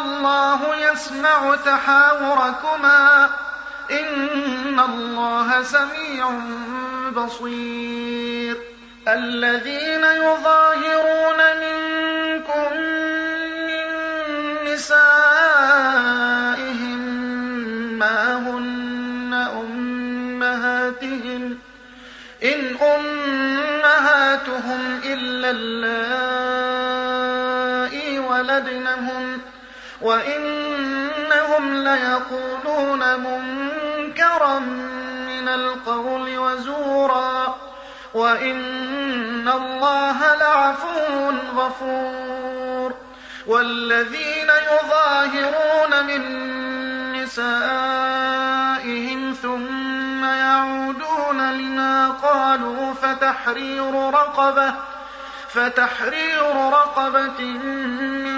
الله يسمع تحاوركما. إن الله سميع بصير. الذين يظاهرون منكم من نسائهم ما هن أمهاتهم. إن أمهاتهم إلا اللائي وإنهم ليقولون منكرا من القول وزورا وإن الله لعفو غفور والذين يظاهرون من نسائهم ثم يعودون لما قالوا فتحرير رقبة فتحرير رقبة من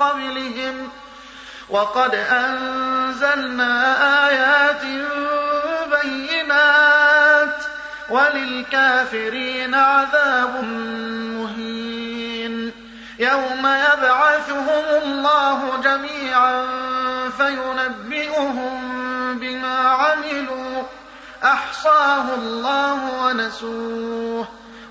قبلهم وقد أنزلنا آيات بينات وللكافرين عذاب مهين يوم يبعثهم الله جميعا فينبئهم بما عملوا أحصاه الله ونسوه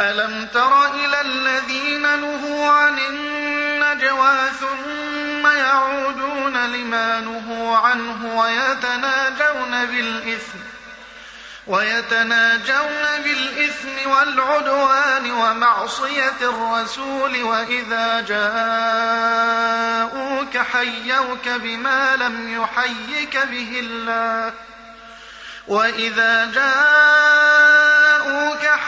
ألم تر إلى الذين نهوا عن النجوى ثم يعودون لما نهوا عنه ويتناجون بالإثم ويتناجون بالإثم والعدوان ومعصية الرسول وإذا جاءوك حيوك بما لم يحيك به الله وإذا جاءوك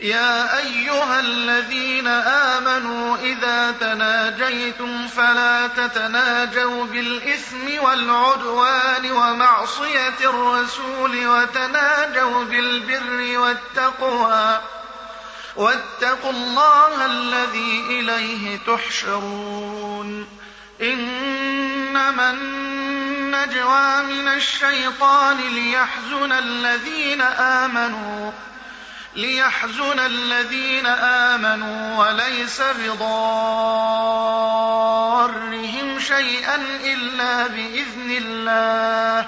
يا أيها الذين آمنوا إذا تناجيتم فلا تتناجوا بالإثم والعدوان ومعصية الرسول وتناجوا بالبر والتقوى. واتقوا الله الذي إليه تحشرون. إنما النجوى من الشيطان ليحزن الذين آمنوا. ليحزن الذين آمنوا وليس بضارهم شيئا إلا بإذن الله.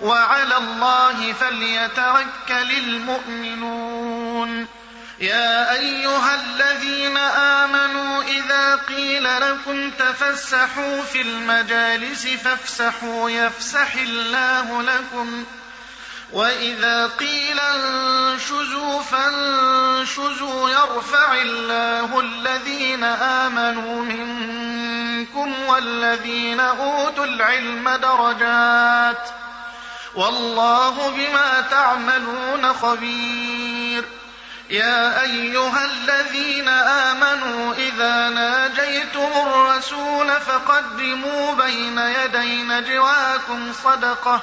وعلى الله فليتوكل المؤمنون. يا أيها الذين قيل لكم تفسحوا في المجالس فافسحوا يفسح الله لكم. وإذا قيل انشزوا فانشزوا يرفع الله الذين آمنوا منكم والذين أوتوا العلم درجات والله بما تعملون خبير يا أيها الذين آمنوا إذا ناجيتم الرسول فقدموا بين يدي نجواكم صدقة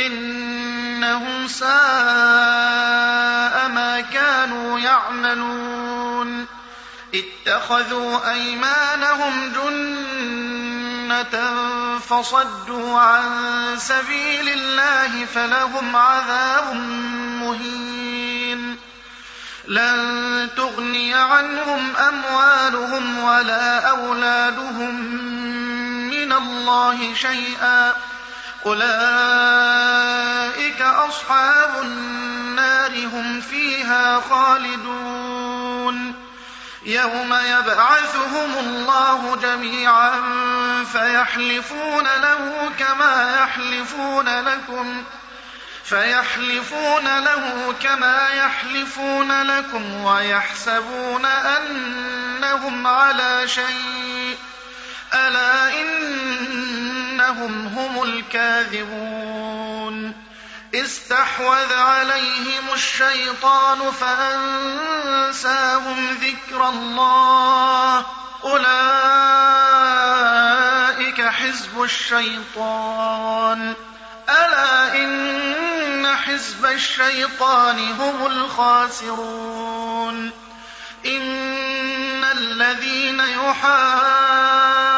إنهم ساء ما كانوا يعملون. اتخذوا أيمانهم جنة فصدوا عن سبيل الله فلهم عذاب مهين. لن تغني عنهم أموالهم ولا أولادهم من الله شيئا. أولئك أصحاب النار هم فيها خالدون. يوم يبعثهم الله جميعا فيحلفون له كما يحلفون لكم فيحلفون له كما يحلفون لكم ويحسبون أنهم على شيء. ألا إنهم هم الكاذبون. استحوذ عليهم الشيطان فأنساهم ذكر الله. أولئك حزب الشيطان. ألا إن حزب الشيطان هم الخاسرون. إن الذين يحادون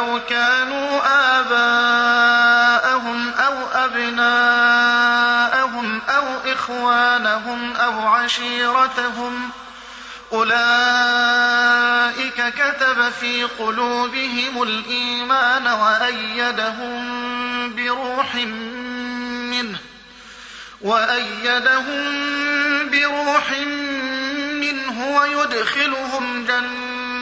ولو كانوا آباءهم أو أبناءهم أو إخوانهم أو عشيرتهم أولئك كتب في قلوبهم الإيمان وأيدهم بروح منه وأيدهم بروح منه ويدخلهم